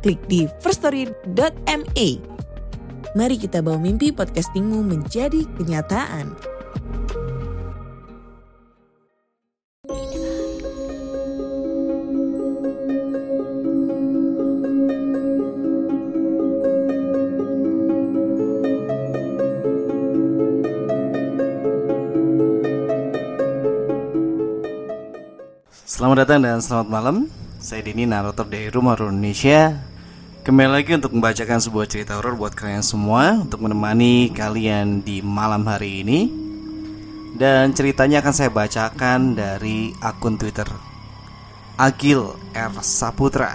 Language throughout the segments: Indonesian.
klik di firststory.me. Mari kita bawa mimpi podcastingmu menjadi kenyataan. Selamat datang dan selamat malam Saya Dini, narator dari Rumah Indonesia Kembali lagi untuk membacakan sebuah cerita horor buat kalian semua Untuk menemani kalian di malam hari ini Dan ceritanya akan saya bacakan dari akun Twitter Agil R. Saputra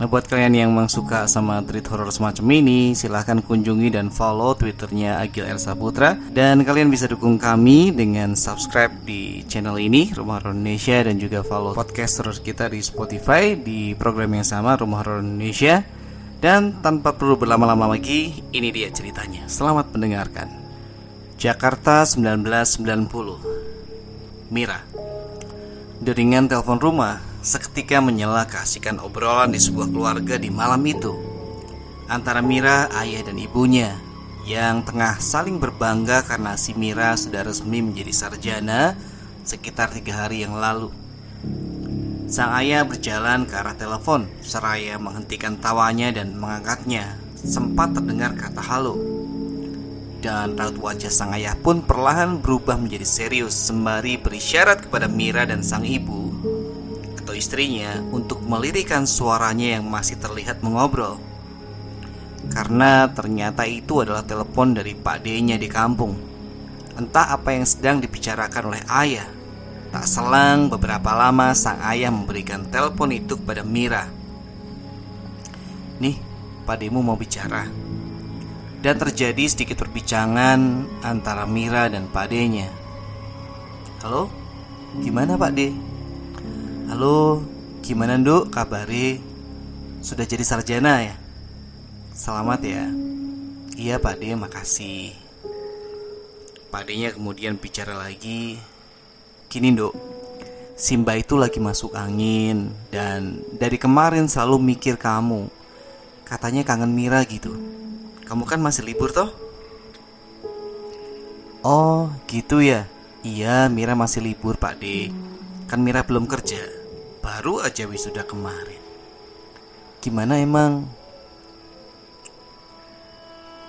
Nah buat kalian yang memang suka sama tweet horor semacam ini Silahkan kunjungi dan follow twitternya Agil R. Saputra Dan kalian bisa dukung kami dengan subscribe di channel ini Rumah Horor Indonesia Dan juga follow podcast horor kita di Spotify Di program yang sama Rumah Horor Indonesia Dan tanpa perlu berlama-lama lagi Ini dia ceritanya. Selamat mendengarkan. Jakarta 1990 Mira. Deringan telepon rumah seketika menyela keasikan obrolan di sebuah keluarga di malam itu. Antara Mira, ayah dan ibunya yang tengah saling berbangga karena si Mira sudah resmi menjadi sarjana sekitar tiga hari yang lalu. Sang ayah berjalan ke arah telepon seraya menghentikan tawanya dan mengangkatnya. Sempat terdengar kata halo. Dan raut wajah sang ayah pun perlahan berubah menjadi serius sembari berisyarat kepada Mira dan sang ibu atau istrinya untuk melirikan suaranya yang masih terlihat mengobrol. Karena ternyata itu adalah telepon dari Pak D-nya di kampung. Entah apa yang sedang dibicarakan oleh ayah. Tak selang beberapa lama sang ayah memberikan telepon itu kepada Mira. Nih, Pak D-mu mau bicara. Dan terjadi sedikit perbincangan antara Mira dan Pak D-nya. Halo, gimana Pak D? Halo, gimana Nduk kabari? Sudah jadi sarjana ya? Selamat ya Iya Pak D, makasih Pak D-nya kemudian bicara lagi Gini Nduk Simba itu lagi masuk angin Dan dari kemarin selalu mikir kamu. Katanya kangen Mira gitu. Kamu kan masih libur toh? Oh gitu ya? Iya Mira masih libur Pak D. Kan Mira belum kerja. Baru aja wisuda kemarin. Gimana emang?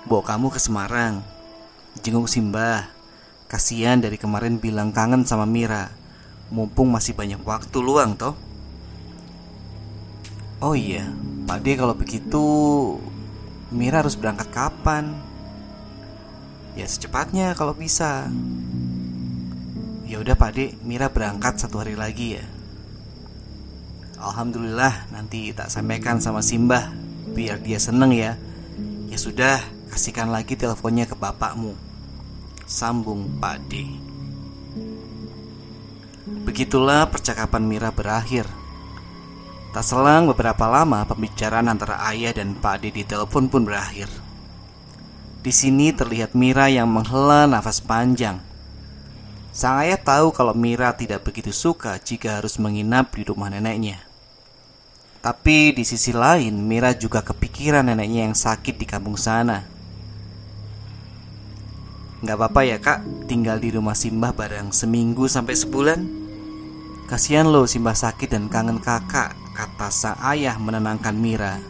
Bawa kamu ke Semarang. Jenguk Simbah Kasian dari kemarin bilang kangen sama Mira Mumpung masih banyak waktu luang toh Oh iya Pak D kalau begitu Mira harus berangkat kapan? Ya secepatnya kalau bisa Ya udah Pak De, Mira berangkat satu hari lagi ya. Alhamdulillah nanti tak sampaikan sama Simbah biar dia seneng ya. Ya sudah, kasihkan lagi teleponnya ke bapakmu. Sambung Pak De. Begitulah percakapan Mira berakhir. Tak selang beberapa lama pembicaraan antara ayah dan Pak De di telepon pun berakhir. Di sini terlihat Mira yang menghela nafas panjang Sang ayah tahu kalau Mira tidak begitu suka jika harus menginap di rumah neneknya. Tapi di sisi lain, Mira juga kepikiran neneknya yang sakit di kampung sana. Gak apa-apa ya kak, tinggal di rumah Simbah bareng seminggu sampai sebulan. Kasihan loh Simbah sakit dan kangen kakak, kata sang ayah menenangkan Mira.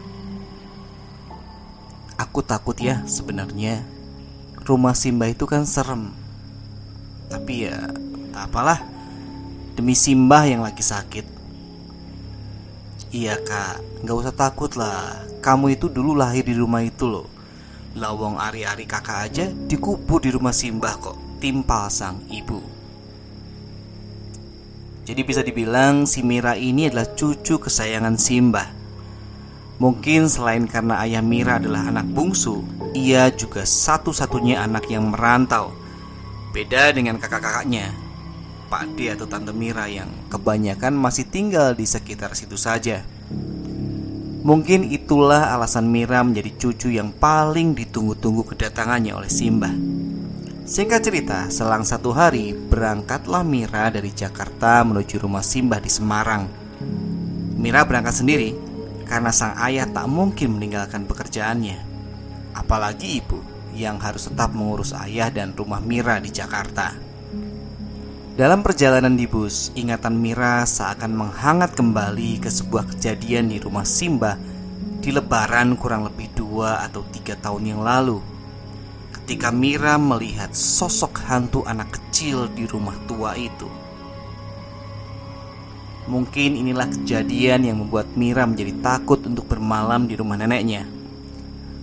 Aku takut ya sebenarnya. Rumah Simbah itu kan serem. Tapi ya tak apalah Demi Simbah yang lagi sakit Iya kak, gak usah takut lah Kamu itu dulu lahir di rumah itu loh Lawang ari-ari kakak aja dikubur di rumah Simbah kok Timpal sang ibu Jadi bisa dibilang si Mira ini adalah cucu kesayangan Simbah Mungkin selain karena ayah Mira adalah anak bungsu, ia juga satu-satunya anak yang merantau. Beda dengan kakak-kakaknya, Pak D atau Tante Mira yang kebanyakan masih tinggal di sekitar situ saja. Mungkin itulah alasan Mira menjadi cucu yang paling ditunggu-tunggu kedatangannya oleh Simba. Singkat cerita, selang satu hari berangkatlah Mira dari Jakarta menuju rumah Simba di Semarang. Mira berangkat sendiri karena sang ayah tak mungkin meninggalkan pekerjaannya. Apalagi ibu yang harus tetap mengurus ayah dan rumah Mira di Jakarta. Dalam perjalanan di bus, ingatan Mira seakan menghangat kembali ke sebuah kejadian di rumah Simba di lebaran kurang lebih dua atau tiga tahun yang lalu. Ketika Mira melihat sosok hantu anak kecil di rumah tua itu. Mungkin inilah kejadian yang membuat Mira menjadi takut untuk bermalam di rumah neneknya.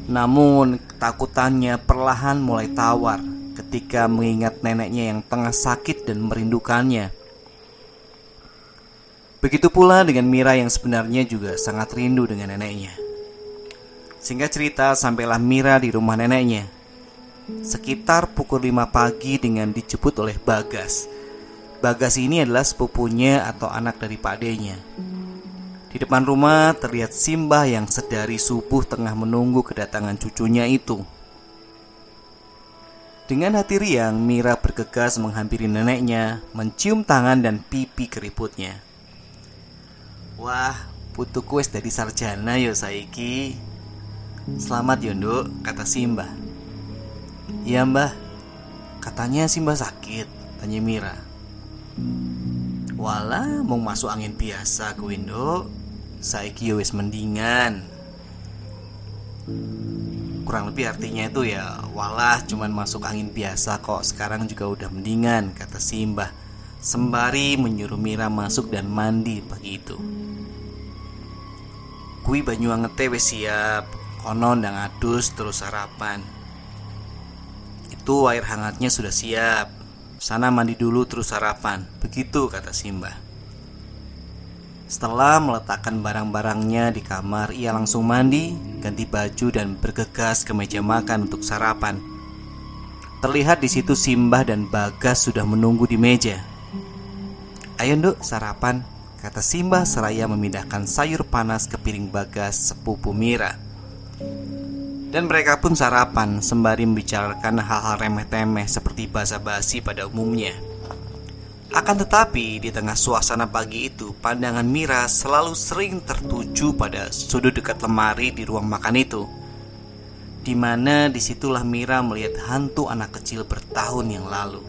Namun, ketakutannya perlahan mulai tawar ketika mengingat neneknya yang tengah sakit dan merindukannya. Begitu pula dengan Mira yang sebenarnya juga sangat rindu dengan neneknya. Singkat cerita, sampailah Mira di rumah neneknya. Sekitar pukul 5 pagi dengan dijemput oleh Bagas Bagas ini adalah sepupunya atau anak dari Pak D-nya. Di depan rumah terlihat Simbah yang sedari subuh tengah menunggu kedatangan cucunya itu. Dengan hati riang, Mira bergegas menghampiri neneknya, mencium tangan dan pipi keriputnya. Wah, putuku wis dari sarjana yo saiki. Selamat yo, Nduk, kata Simbah. Iya, Mbah. Katanya Simbah sakit, tanya Mira. Wala mau masuk angin biasa ke window Saiki ya wis mendingan Kurang lebih artinya itu ya Walah cuman masuk angin biasa kok. Sekarang juga udah mendingan Kata Simbah. Sembari menyuruh Mira masuk dan mandi pagi itu. Kui banyu angete wis siap. Konon dan adus terus sarapan. Itu air hangatnya sudah siap. Sana mandi dulu terus sarapan. Begitu kata Simba Setelah meletakkan barang-barangnya di kamar Ia langsung mandi, ganti baju dan bergegas ke meja makan untuk sarapan. Terlihat di situ Simbah dan Bagas sudah menunggu di meja. Ayo nduk sarapan Kata Simbah seraya memindahkan sayur panas ke piring Bagas sepupu Mira. Dan mereka pun sarapan sembari membicarakan hal-hal remeh-temeh seperti basa-basi pada umumnya. Akan tetapi, di tengah suasana pagi itu, pandangan Mira selalu sering tertuju pada sudut dekat lemari di ruang makan itu. Di mana di situlah Mira melihat hantu anak kecil bertahun yang lalu.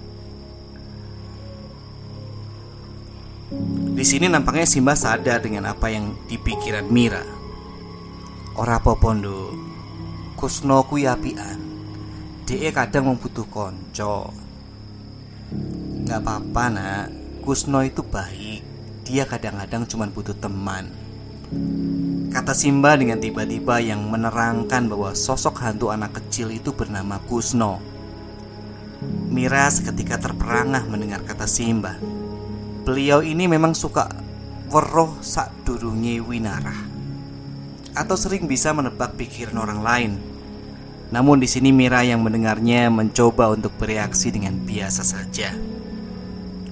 Di sini nampaknya Simba sadar dengan apa yang dipikiran Mira. Ora popondo, Kusno kuwi apian. Dhek kadang membutuh konco. Gak apa-apa nak. Kusno itu baik. Dia kadang-kadang cuma butuh teman. Kata Simba dengan tiba-tiba yang menerangkan bahwa sosok hantu anak kecil itu bernama Kusno. Mira seketika terperangah mendengar kata Simba. Beliau ini memang suka weroh sak durunge winarah. Atau sering bisa menebak pikiran orang lain. Namun di sini Mira yang mendengarnya mencoba untuk bereaksi dengan biasa saja.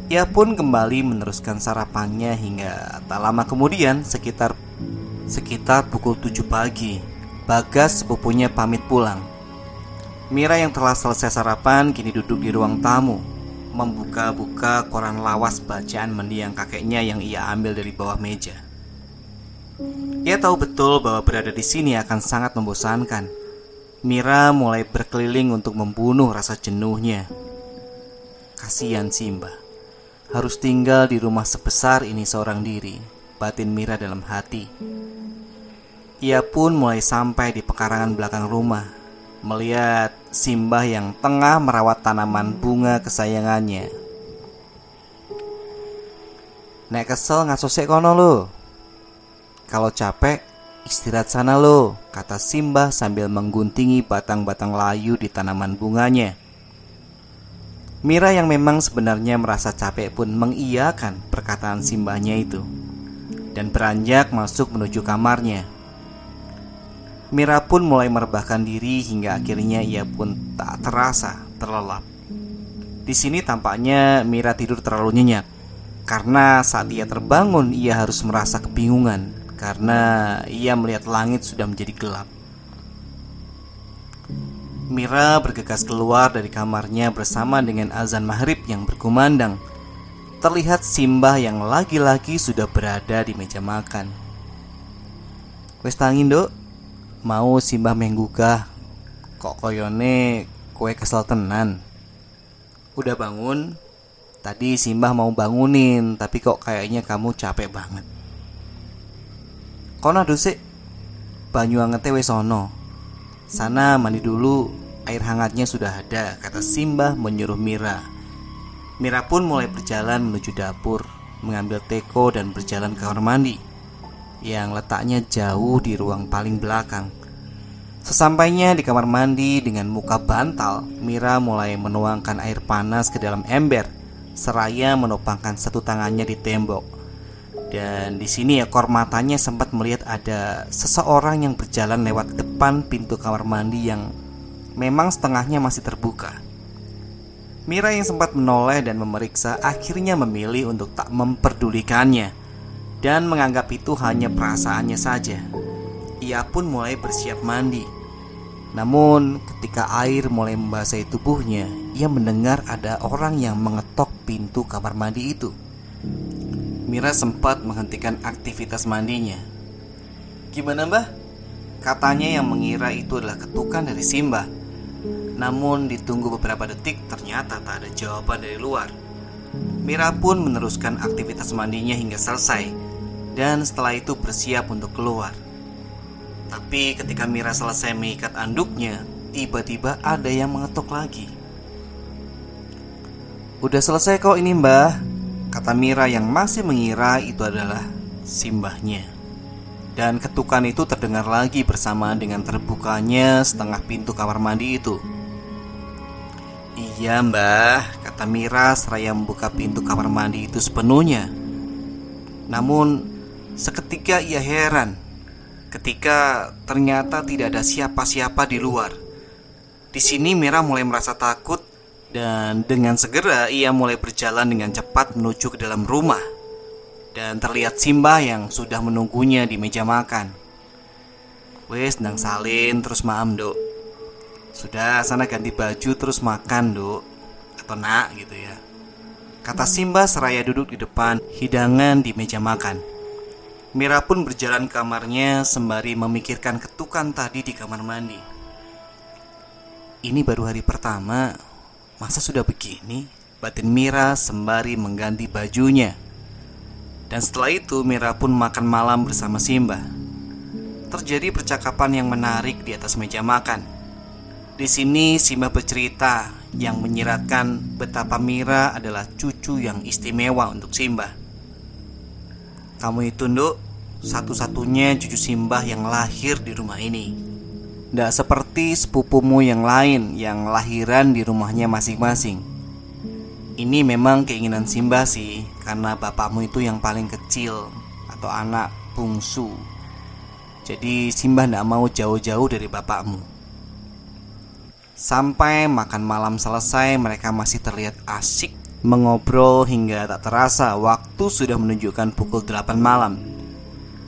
Ia pun kembali meneruskan sarapannya hingga tak lama kemudian sekitar sekitar pukul 7 pagi. Bagas sepupunya pamit pulang. Mira yang telah selesai sarapan kini duduk di ruang tamu Membuka-buka koran lawas bacaan mendiang kakeknya yang ia ambil dari bawah meja ia tahu betul bahwa berada di sini akan sangat membosankan. Mira mulai berkeliling untuk membunuh rasa jenuhnya. Kasihan Simba, harus tinggal di rumah sebesar ini seorang diri. Batin Mira dalam hati. Ia pun mulai sampai di pekarangan belakang rumah, melihat Simba yang tengah merawat tanaman bunga kesayangannya. Nek kesel ngasosek kono lo, kalau capek, istirahat sana lo, kata Simba sambil mengguntingi batang-batang layu di tanaman bunganya. Mira yang memang sebenarnya merasa capek pun mengiyakan perkataan Simbahnya itu dan beranjak masuk menuju kamarnya. Mira pun mulai merebahkan diri hingga akhirnya ia pun tak terasa terlelap. Di sini tampaknya Mira tidur terlalu nyenyak karena saat ia terbangun ia harus merasa kebingungan karena ia melihat langit sudah menjadi gelap. Mira bergegas keluar dari kamarnya bersama dengan azan maghrib yang berkumandang. Terlihat Simbah yang lagi-lagi sudah berada di meja makan. Wes tangin dok, mau Simbah menggugah. Kok koyone kue kesel tenan. Udah bangun? Tadi Simbah mau bangunin, tapi kok kayaknya kamu capek banget. Kono sih banyu angete wes ono. Sana mandi dulu, air hangatnya sudah ada, kata Simbah menyuruh Mira. Mira pun mulai berjalan menuju dapur, mengambil teko dan berjalan ke kamar mandi yang letaknya jauh di ruang paling belakang. Sesampainya di kamar mandi dengan muka bantal, Mira mulai menuangkan air panas ke dalam ember, seraya menopangkan satu tangannya di tembok. Dan di sini ekor matanya sempat melihat ada seseorang yang berjalan lewat depan pintu kamar mandi yang memang setengahnya masih terbuka. Mira yang sempat menoleh dan memeriksa akhirnya memilih untuk tak memperdulikannya dan menganggap itu hanya perasaannya saja. Ia pun mulai bersiap mandi. Namun, ketika air mulai membasahi tubuhnya, ia mendengar ada orang yang mengetok pintu kamar mandi itu. Mira sempat menghentikan aktivitas mandinya. Gimana mbah? Katanya yang mengira itu adalah ketukan dari Simba. Namun ditunggu beberapa detik ternyata tak ada jawaban dari luar. Mira pun meneruskan aktivitas mandinya hingga selesai dan setelah itu bersiap untuk keluar. Tapi ketika Mira selesai mengikat anduknya, tiba-tiba ada yang mengetuk lagi. Udah selesai kok ini mbah Kata Mira yang masih mengira itu adalah simbahnya. Dan ketukan itu terdengar lagi bersamaan dengan terbukanya setengah pintu kamar mandi itu. Iya mbah, kata Mira seraya membuka pintu kamar mandi itu sepenuhnya. Namun seketika ia heran Ketika ternyata tidak ada siapa-siapa di luar. Di sini Mira mulai merasa takut dan dengan segera ia mulai berjalan dengan cepat menuju ke dalam rumah. Dan terlihat Simba yang sudah menunggunya di meja makan. Wes nang salin terus maam dok. Sudah sana ganti baju terus makan dok. Atau nak gitu ya. Kata Simba seraya duduk di depan hidangan di meja makan. Mira pun berjalan ke kamarnya sembari memikirkan ketukan tadi di kamar mandi. Ini baru hari pertama Masa sudah begini? Batin Mira sembari mengganti bajunya. Dan setelah itu Mira pun makan malam bersama Simba. Terjadi percakapan yang menarik di atas meja makan. Di sini Simba bercerita yang menyiratkan betapa Mira adalah cucu yang istimewa untuk Simba. Kamu itu, Nduk, satu-satunya cucu Simba yang lahir di rumah ini. Tidak seperti sepupumu yang lain yang lahiran di rumahnya masing-masing. Ini memang keinginan Simba sih, karena bapakmu itu yang paling kecil atau anak bungsu. Jadi Simba tidak mau jauh-jauh dari bapakmu. Sampai makan malam selesai, mereka masih terlihat asik mengobrol hingga tak terasa waktu sudah menunjukkan pukul 8 malam.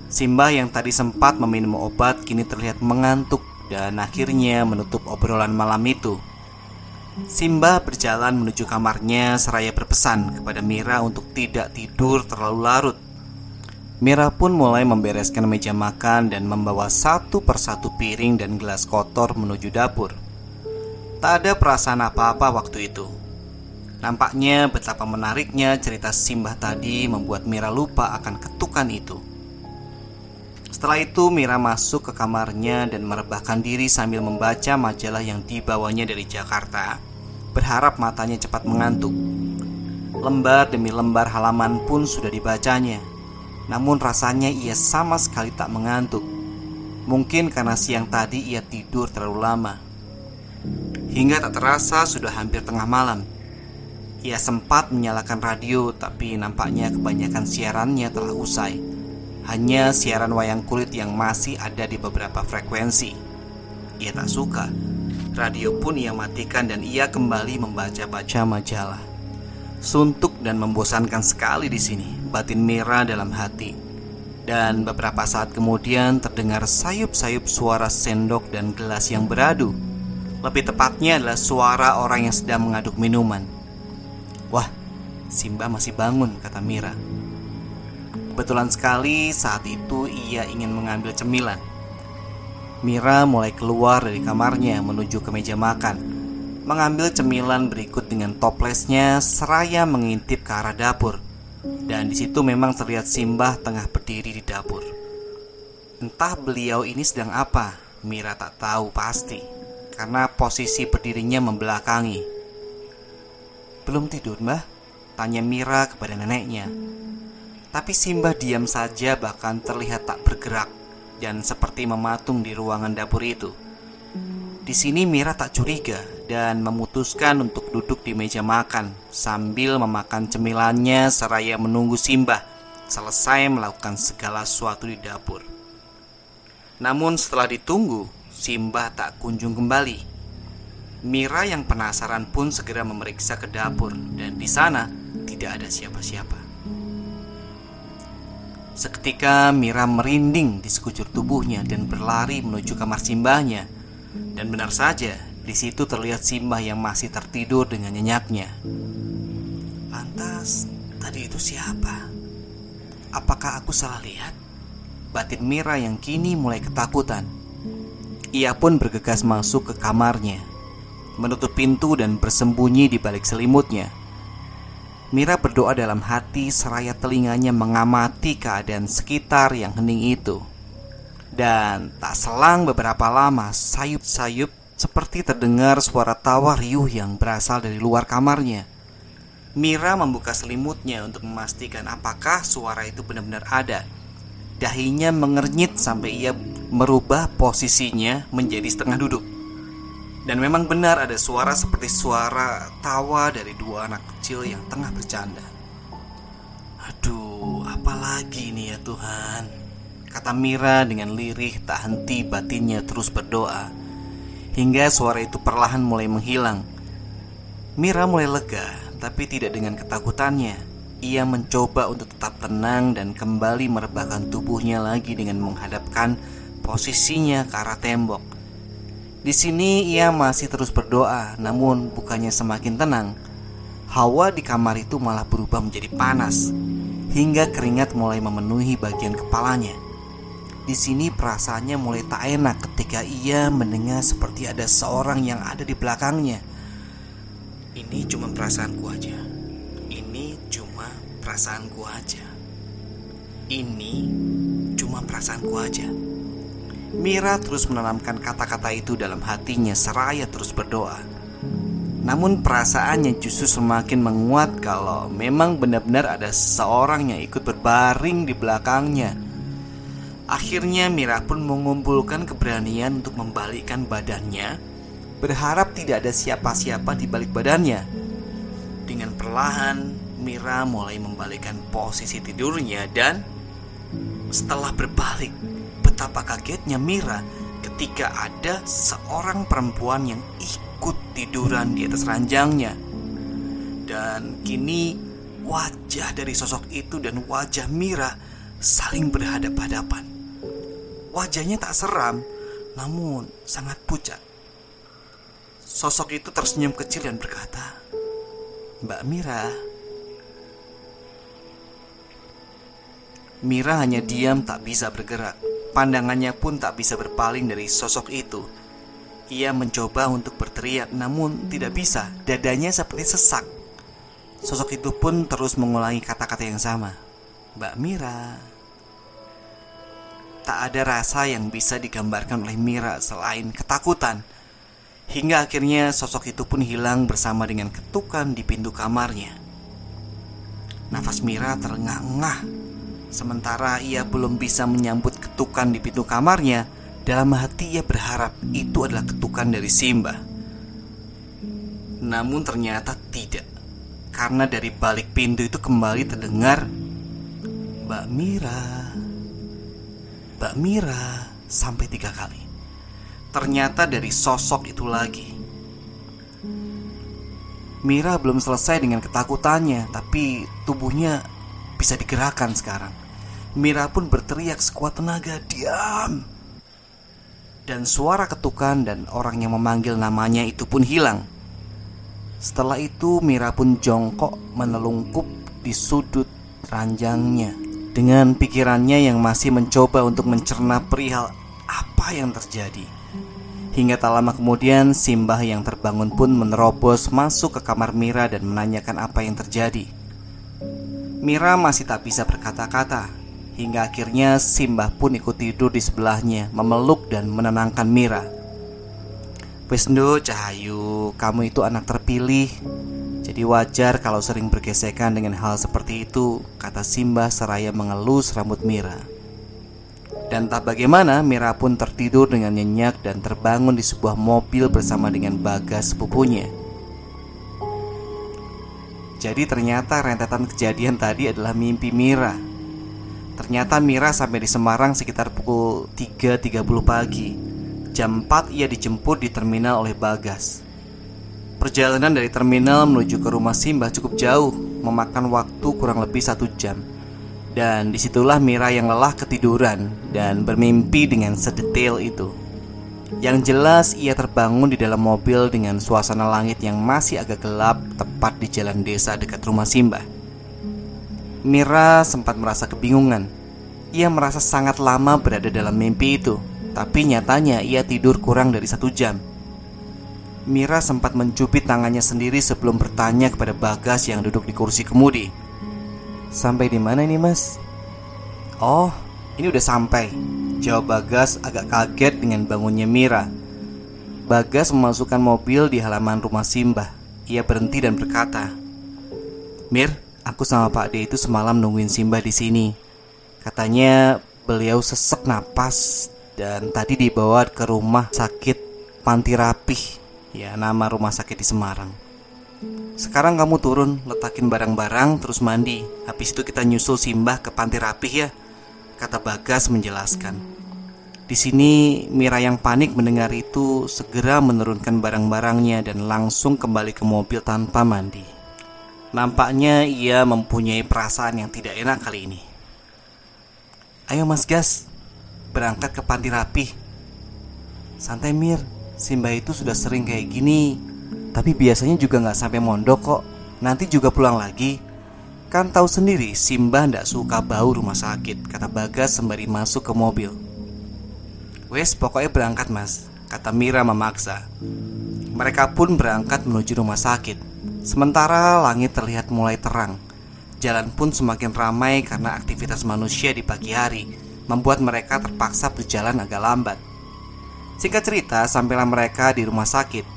Simba yang tadi sempat meminum obat kini terlihat mengantuk dan akhirnya menutup obrolan malam itu. Simba berjalan menuju kamarnya seraya berpesan kepada Mira untuk tidak tidur terlalu larut. Mira pun mulai membereskan meja makan dan membawa satu persatu piring dan gelas kotor menuju dapur. Tak ada perasaan apa-apa waktu itu. Nampaknya betapa menariknya cerita Simbah tadi membuat Mira lupa akan ketukan itu. Setelah itu Mira masuk ke kamarnya dan merebahkan diri sambil membaca majalah yang dibawanya dari Jakarta. Berharap matanya cepat mengantuk. Lembar demi lembar halaman pun sudah dibacanya. Namun rasanya ia sama sekali tak mengantuk. Mungkin karena siang tadi ia tidur terlalu lama. Hingga tak terasa sudah hampir tengah malam. Ia sempat menyalakan radio tapi nampaknya kebanyakan siarannya telah usai hanya siaran wayang kulit yang masih ada di beberapa frekuensi. Ia tak suka. Radio pun ia matikan dan ia kembali membaca-baca majalah. Suntuk dan membosankan sekali di sini, batin Mira dalam hati. Dan beberapa saat kemudian terdengar sayup-sayup suara sendok dan gelas yang beradu. Lebih tepatnya adalah suara orang yang sedang mengaduk minuman. Wah, Simba masih bangun, kata Mira. Kebetulan sekali saat itu ia ingin mengambil cemilan. Mira mulai keluar dari kamarnya menuju ke meja makan, mengambil cemilan berikut dengan toplesnya seraya mengintip ke arah dapur. Dan di situ memang terlihat Simbah tengah berdiri di dapur. Entah beliau ini sedang apa, Mira tak tahu pasti, karena posisi berdirinya membelakangi. Belum tidur, Mbah? Tanya Mira kepada neneknya. Tapi Simbah diam saja bahkan terlihat tak bergerak dan seperti mematung di ruangan dapur itu. Di sini Mira tak curiga dan memutuskan untuk duduk di meja makan sambil memakan cemilannya seraya menunggu Simbah selesai melakukan segala sesuatu di dapur. Namun setelah ditunggu, Simbah tak kunjung kembali. Mira yang penasaran pun segera memeriksa ke dapur dan di sana tidak ada siapa-siapa. Seketika Mira merinding di sekujur tubuhnya dan berlari menuju kamar simbahnya. Dan benar saja, di situ terlihat Simbah yang masih tertidur dengan nyenyaknya. Lantas, tadi itu siapa? Apakah aku salah lihat? Batin Mira yang kini mulai ketakutan. Ia pun bergegas masuk ke kamarnya, menutup pintu dan bersembunyi di balik selimutnya. Mira berdoa dalam hati seraya telinganya mengamati keadaan sekitar yang hening itu. Dan tak selang beberapa lama sayup-sayup seperti terdengar suara tawa riuh yang berasal dari luar kamarnya. Mira membuka selimutnya untuk memastikan apakah suara itu benar-benar ada. Dahinya mengernyit sampai ia merubah posisinya menjadi setengah duduk. Dan memang benar ada suara seperti suara tawa dari dua anak kecil yang tengah bercanda. Aduh, apalagi ini ya Tuhan? Kata Mira dengan lirih tak henti batinnya terus berdoa. Hingga suara itu perlahan mulai menghilang. Mira mulai lega, tapi tidak dengan ketakutannya. Ia mencoba untuk tetap tenang dan kembali merebahkan tubuhnya lagi dengan menghadapkan posisinya ke arah tembok. Di sini ia masih terus berdoa, namun bukannya semakin tenang. Hawa di kamar itu malah berubah menjadi panas, hingga keringat mulai memenuhi bagian kepalanya. Di sini perasaannya mulai tak enak ketika ia mendengar seperti ada seorang yang ada di belakangnya. Ini cuma perasaanku aja. Ini cuma perasaanku aja. Ini cuma perasaanku aja. Mira terus menanamkan kata-kata itu dalam hatinya seraya terus berdoa. Namun perasaannya justru semakin menguat kalau memang benar-benar ada seorang yang ikut berbaring di belakangnya. Akhirnya Mira pun mengumpulkan keberanian untuk membalikkan badannya, berharap tidak ada siapa-siapa di balik badannya. Dengan perlahan, Mira mulai membalikkan posisi tidurnya dan setelah berbalik, Betapa kagetnya Mira ketika ada seorang perempuan yang ikut tiduran di atas ranjangnya. Dan kini wajah dari sosok itu dan wajah Mira saling berhadap-hadapan. Wajahnya tak seram, namun sangat pucat. Sosok itu tersenyum kecil dan berkata, "Mbak Mira, Mira hanya diam tak bisa bergerak. Pandangannya pun tak bisa berpaling dari sosok itu. Ia mencoba untuk berteriak, namun tidak bisa. Dadanya seperti sesak. Sosok itu pun terus mengulangi kata-kata yang sama. Mbak Mira. Tak ada rasa yang bisa digambarkan oleh Mira selain ketakutan. Hingga akhirnya sosok itu pun hilang bersama dengan ketukan di pintu kamarnya. Nafas Mira terengah-engah Sementara ia belum bisa menyambut ketukan di pintu kamarnya, dalam hati ia berharap itu adalah ketukan dari Simba. Namun ternyata tidak, karena dari balik pintu itu kembali terdengar Mbak Mira, Mbak Mira sampai tiga kali. Ternyata dari sosok itu lagi. Mira belum selesai dengan ketakutannya, tapi tubuhnya bisa digerakkan sekarang. Mira pun berteriak sekuat tenaga, "Diam!" Dan suara ketukan dan orang yang memanggil namanya itu pun hilang. Setelah itu Mira pun jongkok menelungkup di sudut ranjangnya dengan pikirannya yang masih mencoba untuk mencerna perihal apa yang terjadi. Hingga tak lama kemudian Simbah yang terbangun pun menerobos masuk ke kamar Mira dan menanyakan apa yang terjadi. Mira masih tak bisa berkata-kata Hingga akhirnya Simbah pun ikut tidur di sebelahnya Memeluk dan menenangkan Mira Wisnu Cahayu, kamu itu anak terpilih jadi wajar kalau sering bergesekan dengan hal seperti itu, kata Simba seraya mengelus rambut Mira. Dan tak bagaimana, Mira pun tertidur dengan nyenyak dan terbangun di sebuah mobil bersama dengan Bagas sepupunya. Jadi ternyata rentetan kejadian tadi adalah mimpi Mira. Ternyata Mira sampai di Semarang sekitar pukul 3.30 pagi. Jam 4 ia dijemput di terminal oleh Bagas. Perjalanan dari terminal menuju ke rumah Simbah cukup jauh, memakan waktu kurang lebih satu jam. Dan di situlah Mira yang lelah ketiduran dan bermimpi dengan sedetail itu. Yang jelas ia terbangun di dalam mobil dengan suasana langit yang masih agak gelap tepat di jalan desa dekat rumah Simbah. Mira sempat merasa kebingungan. Ia merasa sangat lama berada dalam mimpi itu, tapi nyatanya ia tidur kurang dari satu jam. Mira sempat mencubit tangannya sendiri sebelum bertanya kepada Bagas yang duduk di kursi kemudi. Sampai di mana ini, Mas? Oh, ini udah sampai. Jawab Bagas agak kaget dengan bangunnya Mira. Bagas memasukkan mobil di halaman rumah Simbah. Ia berhenti dan berkata, "Mir, aku sama Pak D itu semalam nungguin Simbah di sini. Katanya beliau sesek napas dan tadi dibawa ke rumah sakit Panti Rapih Ya nama rumah sakit di Semarang Sekarang kamu turun Letakin barang-barang terus mandi Habis itu kita nyusul Simbah ke panti rapih ya Kata Bagas menjelaskan. Di sini Mira yang panik mendengar itu Segera menurunkan barang-barangnya Dan langsung kembali ke mobil tanpa mandi. Nampaknya ia mempunyai perasaan yang tidak enak kali ini. Ayo Mas Gas Berangkat ke panti rapih Santai Mir. Simba itu sudah sering kayak gini. Tapi biasanya juga nggak sampai mondok kok. Nanti juga pulang lagi Kan tahu sendiri Simba ndak suka bau rumah sakit Kata Bagas sembari masuk ke mobil. Wes pokoknya berangkat mas Kata Mira memaksa. Mereka pun berangkat menuju rumah sakit. Sementara langit terlihat mulai terang. Jalan pun semakin ramai karena aktivitas manusia di pagi hari Membuat mereka terpaksa berjalan agak lambat. Singkat cerita, sampailah mereka di rumah sakit.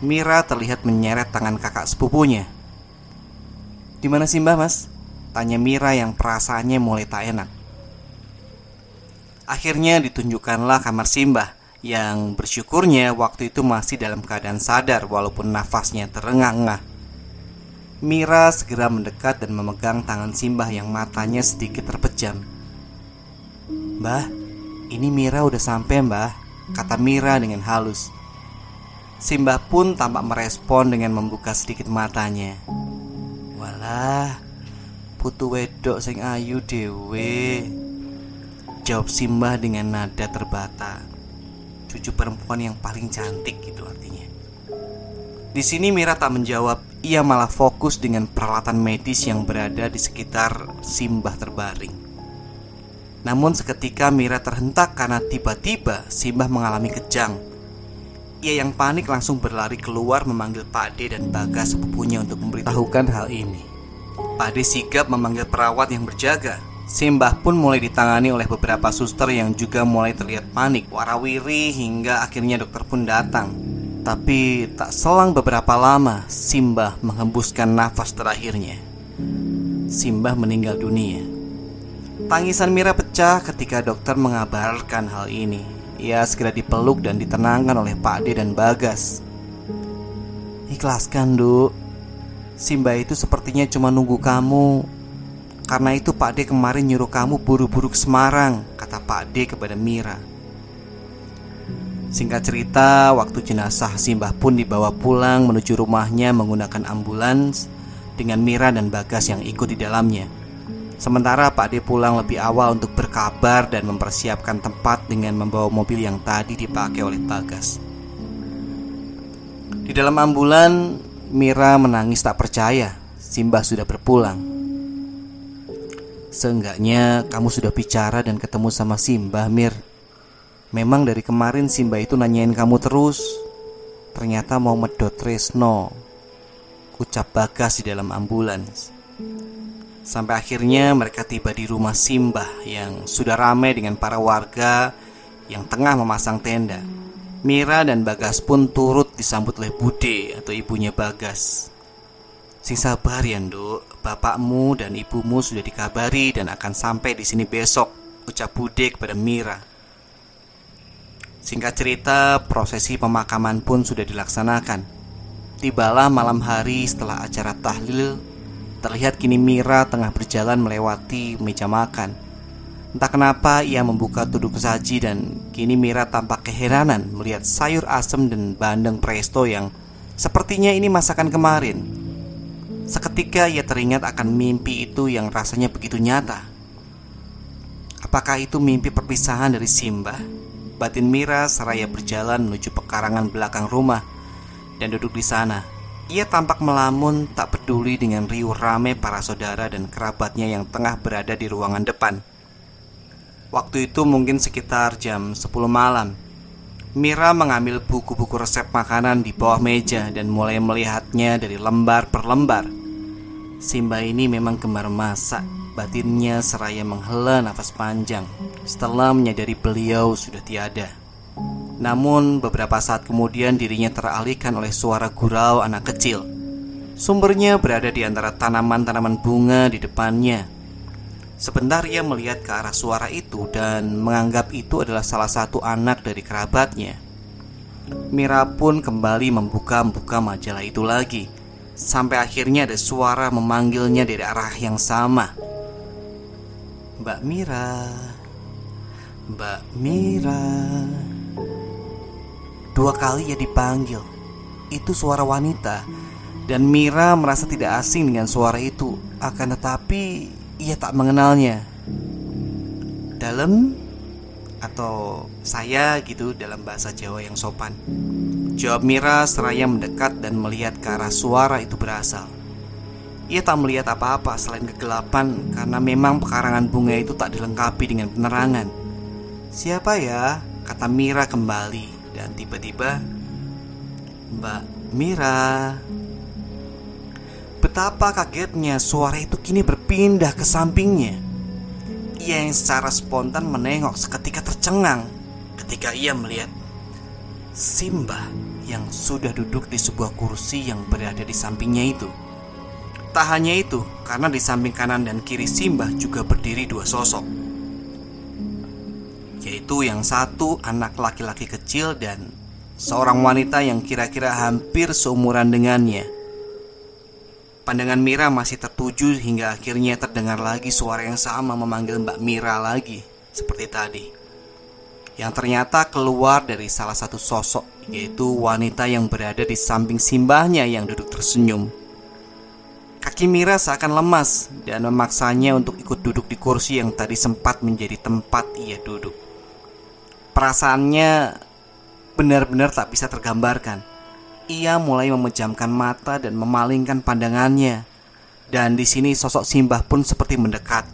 Mira terlihat menyeret tangan kakak sepupunya. Di mana sih Mbah, Mas? Tanya Mira yang perasaannya mulai tak enak. Akhirnya ditunjukkanlah kamar Simbah yang bersyukurnya waktu itu masih dalam keadaan sadar walaupun nafasnya terengah-engah. Mira segera mendekat dan memegang tangan Simbah yang matanya sedikit terpejam. Mbah, ini Mira udah sampai mbah Kata Mira dengan halus Simbah pun tampak merespon dengan membuka sedikit matanya Walah Putu wedok sing ayu dewe Jawab Simbah dengan nada terbata. Cucu perempuan yang paling cantik gitu artinya. Di sini Mira tak menjawab Ia malah fokus dengan peralatan medis yang berada di sekitar Simbah terbaring. Namun seketika Mira terhentak karena tiba-tiba Simbah mengalami kejang. Ia yang panik langsung berlari keluar memanggil Pak D dan Bagas sepupunya untuk memberitahukan hal ini. Pak D sigap memanggil perawat yang berjaga. Simbah pun mulai ditangani oleh beberapa suster yang juga mulai terlihat panik, warawiri hingga akhirnya dokter pun datang. Tapi tak selang beberapa lama, Simbah menghembuskan nafas terakhirnya. Simbah meninggal dunia. Tangisan Mira pecah ketika dokter mengabarkan hal ini. Ia segera dipeluk dan ditenangkan oleh Pak D dan Bagas. Ikhlaskan, Duk. Simba itu sepertinya cuma nunggu kamu. Karena itu Pak D kemarin nyuruh kamu buru-buru ke Semarang, kata Pak D kepada Mira. Singkat cerita, waktu jenazah Simbah pun dibawa pulang menuju rumahnya menggunakan ambulans dengan Mira dan Bagas yang ikut di dalamnya. Sementara Pak D pulang lebih awal untuk berkabar dan mempersiapkan tempat dengan membawa mobil yang tadi dipakai oleh Bagas. Di dalam ambulan, Mira menangis tak percaya Simbah sudah berpulang. Seenggaknya kamu sudah bicara dan ketemu sama Simba, Mir. Memang dari kemarin Simba itu nanyain kamu terus. Ternyata mau medot Tresno. Ucap Bagas di dalam ambulans. Sampai akhirnya mereka tiba di rumah Simba yang sudah ramai dengan para warga yang tengah memasang tenda. Mira dan Bagas pun turut disambut oleh Bude atau ibunya Bagas. Sing sabar ya, Nduk. Bapakmu dan ibumu sudah dikabari dan akan sampai di sini besok, ucap Bude kepada Mira. Singkat cerita, prosesi pemakaman pun sudah dilaksanakan. Tibalah malam hari setelah acara tahlil, terlihat kini Mira tengah berjalan melewati meja makan. Entah kenapa ia membuka tuduk saji dan kini Mira tampak keheranan melihat sayur asem dan bandeng presto yang sepertinya ini masakan kemarin. Seketika ia teringat akan mimpi itu yang rasanya begitu nyata. Apakah itu mimpi perpisahan dari Simba? Batin Mira seraya berjalan menuju pekarangan belakang rumah dan duduk di sana. Ia tampak melamun tak peduli dengan riuh rame para saudara dan kerabatnya yang tengah berada di ruangan depan. Waktu itu mungkin sekitar jam 10 malam. Mira mengambil buku-buku resep makanan di bawah meja dan mulai melihatnya dari lembar per lembar. Simba ini memang gemar masak. Batinnya seraya menghela nafas panjang setelah menyadari beliau sudah tiada. Namun beberapa saat kemudian dirinya teralihkan oleh suara gurau anak kecil. Sumbernya berada di antara tanaman-tanaman bunga di depannya. Sebentar ia melihat ke arah suara itu dan menganggap itu adalah salah satu anak dari kerabatnya. Mira pun kembali membuka-buka majalah itu lagi Sampai akhirnya ada suara memanggilnya dari arah yang sama Mbak Mira Mbak Mira Dua kali ia dipanggil Itu suara wanita Dan Mira merasa tidak asing dengan suara itu Akan tetapi ia tak mengenalnya Dalam atau saya gitu dalam bahasa Jawa yang sopan. Jawab Mira seraya mendekat dan melihat ke arah suara itu berasal. Ia tak melihat apa-apa selain kegelapan karena memang pekarangan bunga itu tak dilengkapi dengan penerangan. Siapa ya? Kata Mira kembali dan tiba-tiba Mbak Mira Betapa kagetnya suara itu kini berpindah ke sampingnya ia yang secara spontan menengok seketika tercengang ketika ia melihat Simba yang sudah duduk di sebuah kursi yang berada di sampingnya itu. Tak hanya itu, karena di samping kanan dan kiri Simba juga berdiri dua sosok. Yaitu yang satu anak laki-laki kecil dan seorang wanita yang kira-kira hampir seumuran dengannya. Pandangan Mira masih tertuju hingga akhirnya terdengar lagi suara yang sama memanggil Mbak Mira lagi, seperti tadi. Yang ternyata keluar dari salah satu sosok, yaitu wanita yang berada di samping simbahnya yang duduk tersenyum. Kaki Mira seakan lemas dan memaksanya untuk ikut duduk di kursi yang tadi sempat menjadi tempat ia duduk. Perasaannya benar-benar tak bisa tergambarkan ia mulai memejamkan mata dan memalingkan pandangannya. Dan di sini sosok Simbah pun seperti mendekat.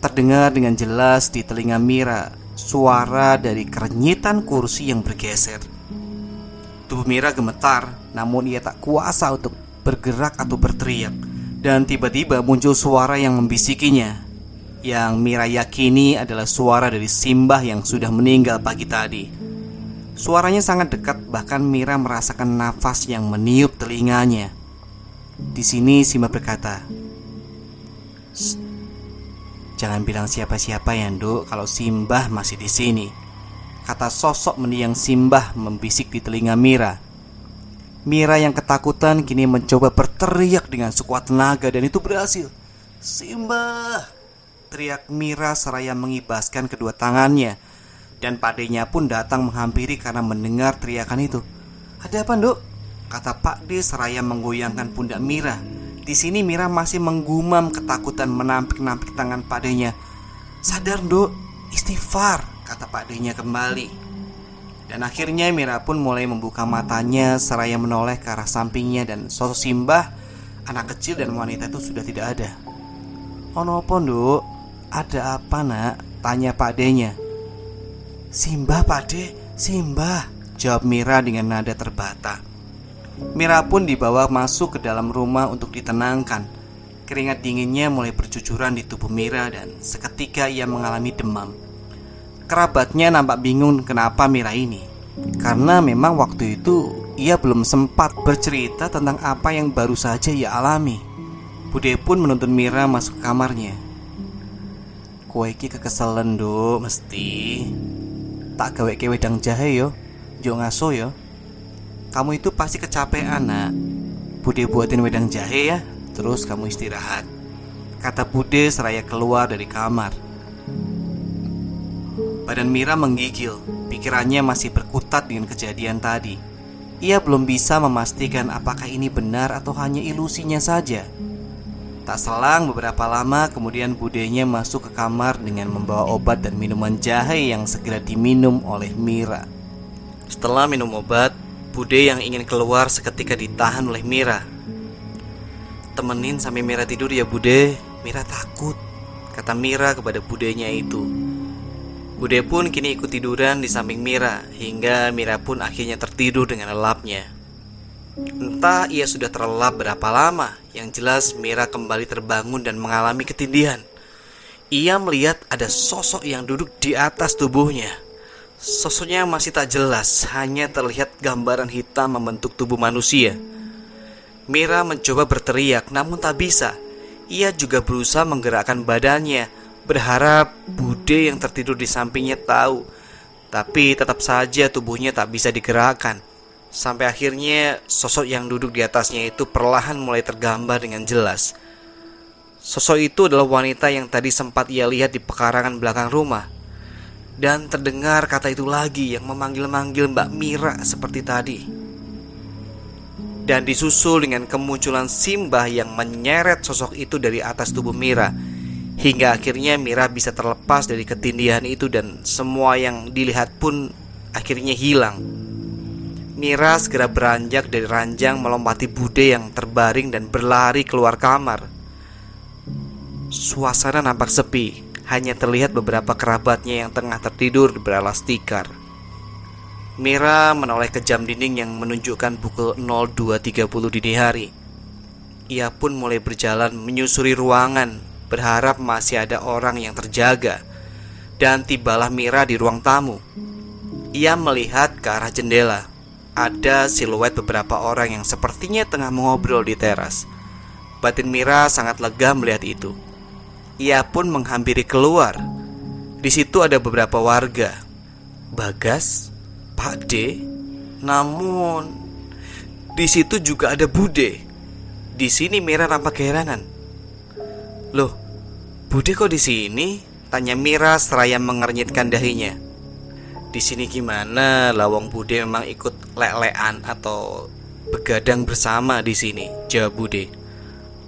Terdengar dengan jelas di telinga Mira suara dari kerenyitan kursi yang bergeser. Tubuh Mira gemetar, namun ia tak kuasa untuk bergerak atau berteriak. Dan tiba-tiba muncul suara yang membisikinya. Yang Mira yakini adalah suara dari Simbah yang sudah meninggal pagi tadi. Suaranya sangat dekat, bahkan Mira merasakan nafas yang meniup telinganya. Di sini Simba berkata, Jangan bilang siapa-siapa ya, Nduk, kalau Simbah masih di sini. Kata sosok mendiang Simbah membisik di telinga Mira. Mira yang ketakutan kini mencoba berteriak dengan sekuat tenaga dan itu berhasil. Simbah, Teriak Mira seraya mengibaskan kedua tangannya. Dan padenya pun datang menghampiri karena mendengar teriakan itu. Ada apa dok? Kata Pak D seraya menggoyangkan pundak Mira. Di sini Mira masih menggumam ketakutan menampik-nampik tangan padenya. Sadar dok, istighfar Kata Pak D-nya kembali. Dan akhirnya Mira pun mulai membuka matanya Seraya menoleh ke arah sampingnya Dan sosok Simbah Anak kecil dan wanita itu sudah tidak ada. Ono pondok ada apa nak? Tanya Pak D-nya. Simbah Pak D, Simbah Jawab Mira dengan nada terbata. Mira pun dibawa masuk ke dalam rumah untuk ditenangkan. Keringat dinginnya mulai bercucuran di tubuh Mira dan seketika ia mengalami demam. Kerabatnya nampak bingung kenapa Mira ini. Karena memang waktu itu ia belum sempat bercerita tentang apa yang baru saja ia alami. Bude pun menuntun Mira masuk ke kamarnya Kowe iki kekeselen nduk mesti. Tak gawe ke wedang jahe yo. Yo ngaso yo. Kamu itu pasti kecapean nak. Bude buatin wedang jahe ya. Terus kamu istirahat. Kata Bude seraya keluar dari kamar. Badan Mira menggigil. Pikirannya masih berkutat dengan kejadian tadi. Ia belum bisa memastikan apakah ini benar atau hanya ilusinya saja. Tak selang beberapa lama kemudian budenya masuk ke kamar dengan membawa obat dan minuman jahe yang segera diminum oleh Mira. Setelah minum obat, Bude yang ingin keluar seketika ditahan oleh Mira. Temenin sampai Mira tidur ya Bude, Mira takut, kata Mira kepada budenya itu. Bude pun kini ikut tiduran di samping Mira hingga Mira pun akhirnya tertidur dengan lelapnya. Entah ia sudah terlelap berapa lama, yang jelas Mira kembali terbangun dan mengalami ketindihan. Ia melihat ada sosok yang duduk di atas tubuhnya. Sosoknya masih tak jelas, hanya terlihat gambaran hitam membentuk tubuh manusia. Mira mencoba berteriak, namun tak bisa. Ia juga berusaha menggerakkan badannya, berharap Bude yang tertidur di sampingnya tahu. Tapi tetap saja tubuhnya tak bisa digerakkan. Sampai akhirnya sosok yang duduk di atasnya itu perlahan mulai tergambar dengan jelas. Sosok itu adalah wanita yang tadi sempat ia lihat di pekarangan belakang rumah. Dan terdengar kata itu lagi yang memanggil-manggil Mbak Mira seperti tadi. Dan disusul dengan kemunculan Simbah yang menyeret sosok itu dari atas tubuh Mira. Hingga akhirnya Mira bisa terlepas dari ketindihan itu dan semua yang dilihat pun akhirnya hilang. Mira segera beranjak dari ranjang melompati Bude yang terbaring dan berlari keluar kamar. Suasana nampak sepi, hanya terlihat beberapa kerabatnya yang tengah tertidur beralas tikar. Mira menoleh ke jam dinding yang menunjukkan pukul 02.30 dini hari. Ia pun mulai berjalan menyusuri ruangan, berharap masih ada orang yang terjaga. Dan tibalah Mira di ruang tamu. Ia melihat ke arah jendela ada siluet beberapa orang yang sepertinya tengah mengobrol di teras. Batin Mira sangat lega melihat itu. Ia pun menghampiri keluar. Di situ ada beberapa warga. Bagas, Pak D, namun di situ juga ada Bude. Di sini Mira nampak keheranan. Loh, Bude kok di sini? Tanya Mira seraya mengernyitkan dahinya. Di sini gimana? Lawang Bude memang ikut lelean atau begadang bersama di sini? Jawab Bude.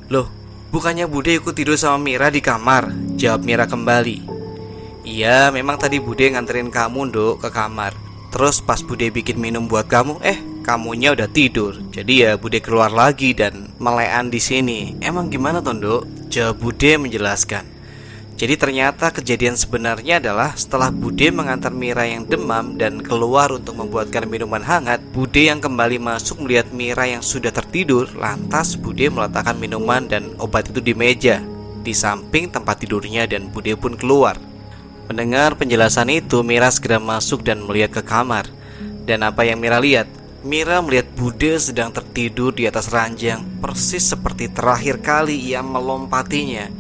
Loh, bukannya Bude ikut tidur sama Mira di kamar? Jawab Mira kembali. Iya, memang tadi Bude nganterin kamu, Dok, ke kamar. Terus pas Bude bikin minum buat kamu, eh, kamunya udah tidur. Jadi ya Bude keluar lagi dan melean di sini. Emang gimana, Tondo? Jawab Bude menjelaskan. Jadi ternyata kejadian sebenarnya adalah setelah Bude mengantar Mira yang demam dan keluar untuk membuatkan minuman hangat, Bude yang kembali masuk melihat Mira yang sudah tertidur, lantas Bude meletakkan minuman dan obat itu di meja, di samping tempat tidurnya dan Bude pun keluar. Mendengar penjelasan itu, Mira segera masuk dan melihat ke kamar. Dan apa yang Mira lihat? Mira melihat Bude sedang tertidur di atas ranjang, persis seperti terakhir kali ia melompatinya.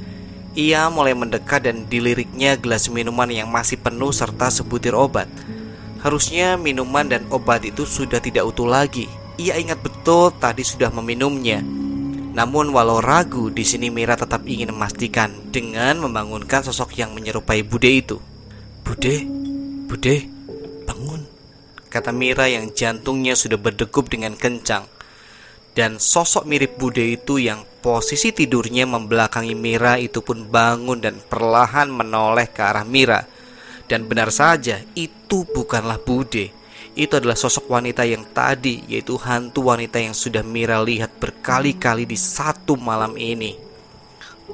Ia mulai mendekat dan diliriknya gelas minuman yang masih penuh serta sebutir obat. Harusnya minuman dan obat itu sudah tidak utuh lagi. Ia ingat betul tadi sudah meminumnya. Namun walau ragu, di sini Mira tetap ingin memastikan dengan membangunkan sosok yang menyerupai Bude itu. Bude, Bude, bangun, kata Mira yang jantungnya sudah berdegup dengan kencang. Dan sosok mirip Bude itu yang posisi tidurnya membelakangi Mira itu pun bangun dan perlahan menoleh ke arah Mira. Dan benar saja, itu bukanlah Bude itu adalah sosok wanita yang tadi, yaitu hantu wanita yang sudah Mira lihat berkali-kali di satu malam ini.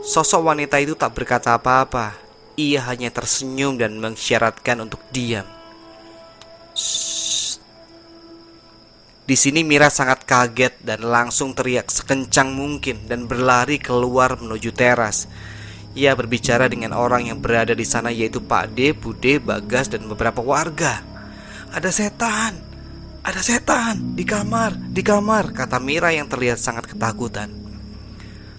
Sosok wanita itu tak berkata apa-apa, ia hanya tersenyum dan mengisyaratkan untuk diam. Di sini Mira sangat kaget dan langsung teriak sekencang mungkin dan berlari keluar menuju teras. Ia berbicara dengan orang yang berada di sana yaitu Pak D, Bude, Bagas, dan beberapa warga. Ada setan, ada setan di kamar, di kamar, kata Mira yang terlihat sangat ketakutan.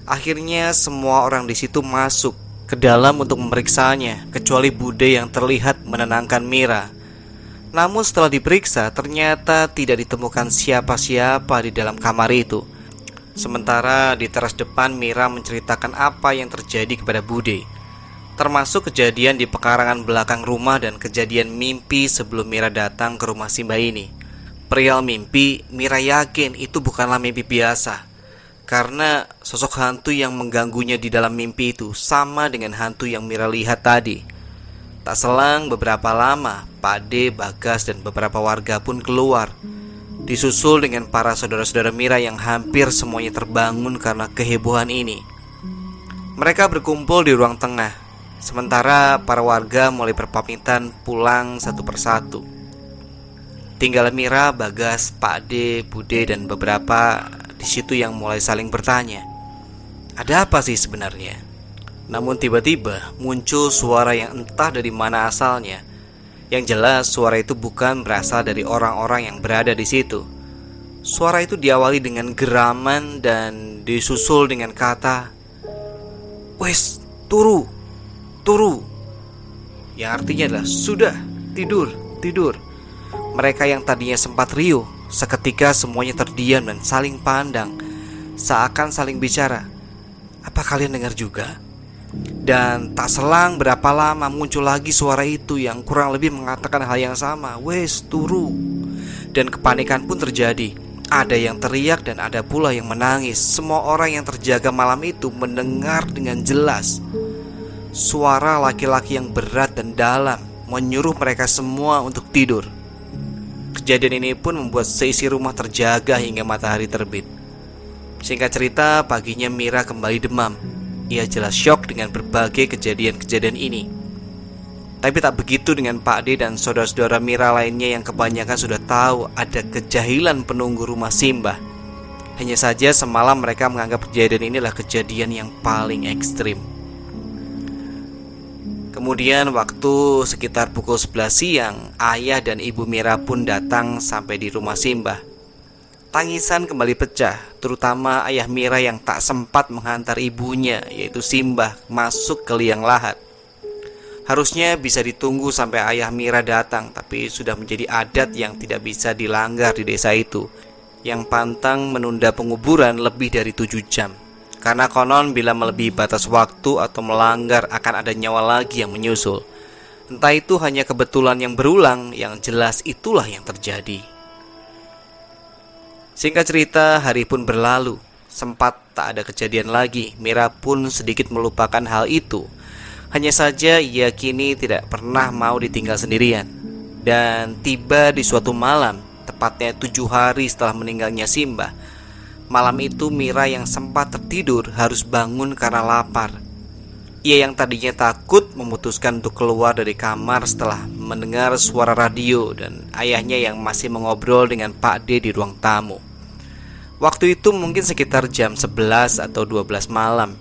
Akhirnya semua orang di situ masuk ke dalam untuk memeriksanya, kecuali Bude yang terlihat menenangkan Mira. Namun setelah diperiksa, ternyata tidak ditemukan siapa-siapa di dalam kamar itu. Sementara di teras depan Mira menceritakan apa yang terjadi kepada Bude termasuk kejadian di pekarangan belakang rumah dan kejadian mimpi sebelum Mira datang ke rumah Simba ini. Perihal mimpi, Mira yakin itu bukanlah mimpi biasa. Karena sosok hantu yang mengganggunya di dalam mimpi itu sama dengan hantu yang Mira lihat tadi. Tak selang beberapa lama, Pade, Bagas, dan beberapa warga pun keluar. Disusul dengan para saudara-saudara Mira yang hampir semuanya terbangun karena kehebohan ini. Mereka berkumpul di ruang tengah Sementara para warga mulai berpamitan pulang satu persatu. Tinggal Mira, Bagas, Pak D, Bude, dan beberapa di situ yang mulai saling bertanya. Ada apa sih sebenarnya? Namun tiba-tiba muncul suara yang entah dari mana asalnya. Yang jelas suara itu bukan berasal dari orang-orang yang berada di situ. Suara itu diawali dengan geraman dan disusul dengan kata, "Wes, turu!" turu Yang artinya adalah sudah tidur, tidur Mereka yang tadinya sempat riuh Seketika semuanya terdiam dan saling pandang Seakan saling bicara Apa kalian dengar juga? Dan tak selang berapa lama muncul lagi suara itu yang kurang lebih mengatakan hal yang sama Wes turu Dan kepanikan pun terjadi Ada yang teriak dan ada pula yang menangis Semua orang yang terjaga malam itu mendengar dengan jelas Suara laki-laki yang berat dan dalam menyuruh mereka semua untuk tidur. Kejadian ini pun membuat seisi rumah terjaga hingga matahari terbit. Singkat cerita, paginya Mira kembali demam. Ia jelas syok dengan berbagai kejadian-kejadian ini. Tapi tak begitu dengan Pak D dan saudara-saudara Mira lainnya yang kebanyakan sudah tahu ada kejahilan penunggu rumah Simbah. Hanya saja semalam mereka menganggap kejadian inilah kejadian yang paling ekstrim. Kemudian waktu sekitar pukul 11 siang, ayah dan ibu Mira pun datang sampai di rumah Simbah. Tangisan kembali pecah, terutama ayah Mira yang tak sempat menghantar ibunya, yaitu Simbah, masuk ke liang lahat. Harusnya bisa ditunggu sampai ayah Mira datang, tapi sudah menjadi adat yang tidak bisa dilanggar di desa itu, yang pantang menunda penguburan lebih dari tujuh jam. Karena konon bila melebihi batas waktu atau melanggar akan ada nyawa lagi yang menyusul. Entah itu hanya kebetulan yang berulang, yang jelas itulah yang terjadi. Singkat cerita, hari pun berlalu. Sempat tak ada kejadian lagi, Mira pun sedikit melupakan hal itu. Hanya saja ia kini tidak pernah mau ditinggal sendirian. Dan tiba di suatu malam, tepatnya tujuh hari setelah meninggalnya Simbah, Malam itu Mira yang sempat tertidur harus bangun karena lapar. Ia yang tadinya takut memutuskan untuk keluar dari kamar setelah mendengar suara radio dan ayahnya yang masih mengobrol dengan Pak D di ruang tamu. Waktu itu mungkin sekitar jam 11 atau 12 malam.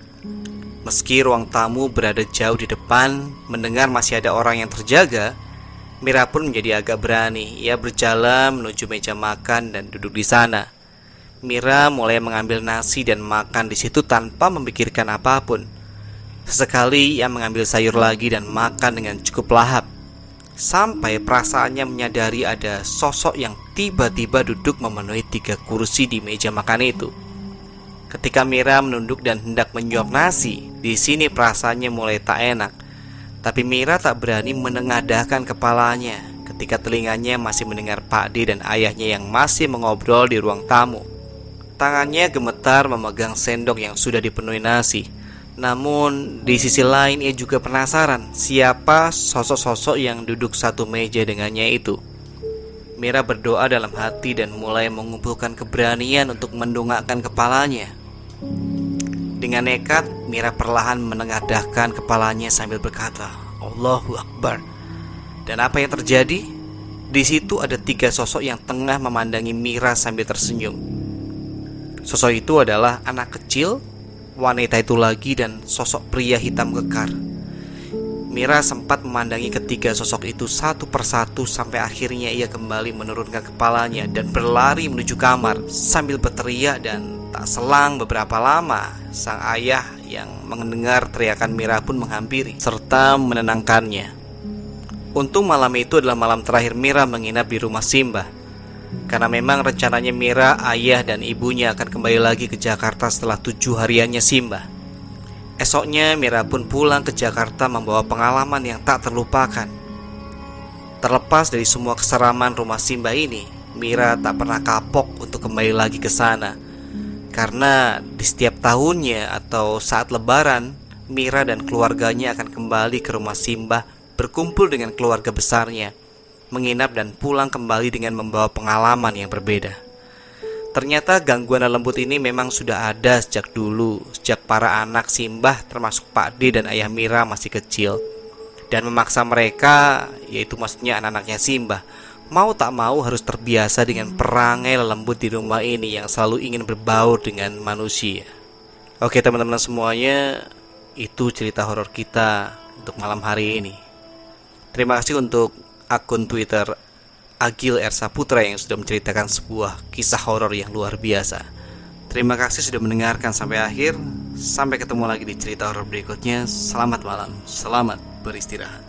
Meski ruang tamu berada jauh di depan, mendengar masih ada orang yang terjaga, Mira pun menjadi agak berani. Ia berjalan menuju meja makan dan duduk di sana. Mira mulai mengambil nasi dan makan di situ tanpa memikirkan apa pun. Sesekali ia mengambil sayur lagi dan makan dengan cukup lahap. Sampai perasaannya menyadari ada sosok yang tiba-tiba duduk memenuhi tiga kursi di meja makan itu. Ketika Mira menunduk dan hendak menyuap nasi, di sini perasaannya mulai tak enak. Tapi Mira tak berani menengadahkan kepalanya ketika telinganya masih mendengar Pak D dan ayahnya yang masih mengobrol di ruang tamu. Tangannya gemetar memegang sendok yang sudah dipenuhi nasi. Namun di sisi lain ia juga penasaran siapa sosok-sosok yang duduk satu meja dengannya itu. Mira berdoa dalam hati dan mulai mengumpulkan keberanian untuk mendongakkan kepalanya. Dengan nekat, Mira perlahan menengadahkan kepalanya sambil berkata, Allahu Akbar. Dan apa yang terjadi? Di situ ada tiga sosok yang tengah memandangi Mira sambil tersenyum. Sosok itu adalah anak kecil wanita itu lagi dan sosok pria hitam kekar. Mira sempat memandangi ketiga sosok itu satu persatu sampai akhirnya ia kembali menurunkan kepalanya dan berlari menuju kamar sambil berteriak dan tak selang beberapa lama sang ayah yang mendengar teriakan Mira pun menghampiri serta menenangkannya. Untung malam itu adalah malam terakhir Mira menginap di rumah Simba karena memang rencananya Mira, ayah, dan ibunya akan kembali lagi ke Jakarta setelah tujuh hariannya Simba. Esoknya Mira pun pulang ke Jakarta membawa pengalaman yang tak terlupakan. Terlepas dari semua keseraman rumah Simba ini, Mira tak pernah kapok untuk kembali lagi ke sana. Karena di setiap tahunnya atau saat lebaran, Mira dan keluarganya akan kembali ke rumah Simba berkumpul dengan keluarga besarnya menginap dan pulang kembali dengan membawa pengalaman yang berbeda. Ternyata gangguan lembut ini memang sudah ada sejak dulu, sejak para anak Simbah termasuk Pak D dan Ayah Mira masih kecil. Dan memaksa mereka, yaitu maksudnya anak-anaknya Simbah, mau tak mau harus terbiasa dengan perangai lembut di rumah ini yang selalu ingin berbaur dengan manusia. Oke teman-teman semuanya, itu cerita horor kita untuk malam hari ini. Terima kasih untuk akun Twitter Agil Ersa Putra yang sudah menceritakan sebuah kisah horor yang luar biasa. Terima kasih sudah mendengarkan sampai akhir. Sampai ketemu lagi di cerita horor berikutnya. Selamat malam, selamat beristirahat.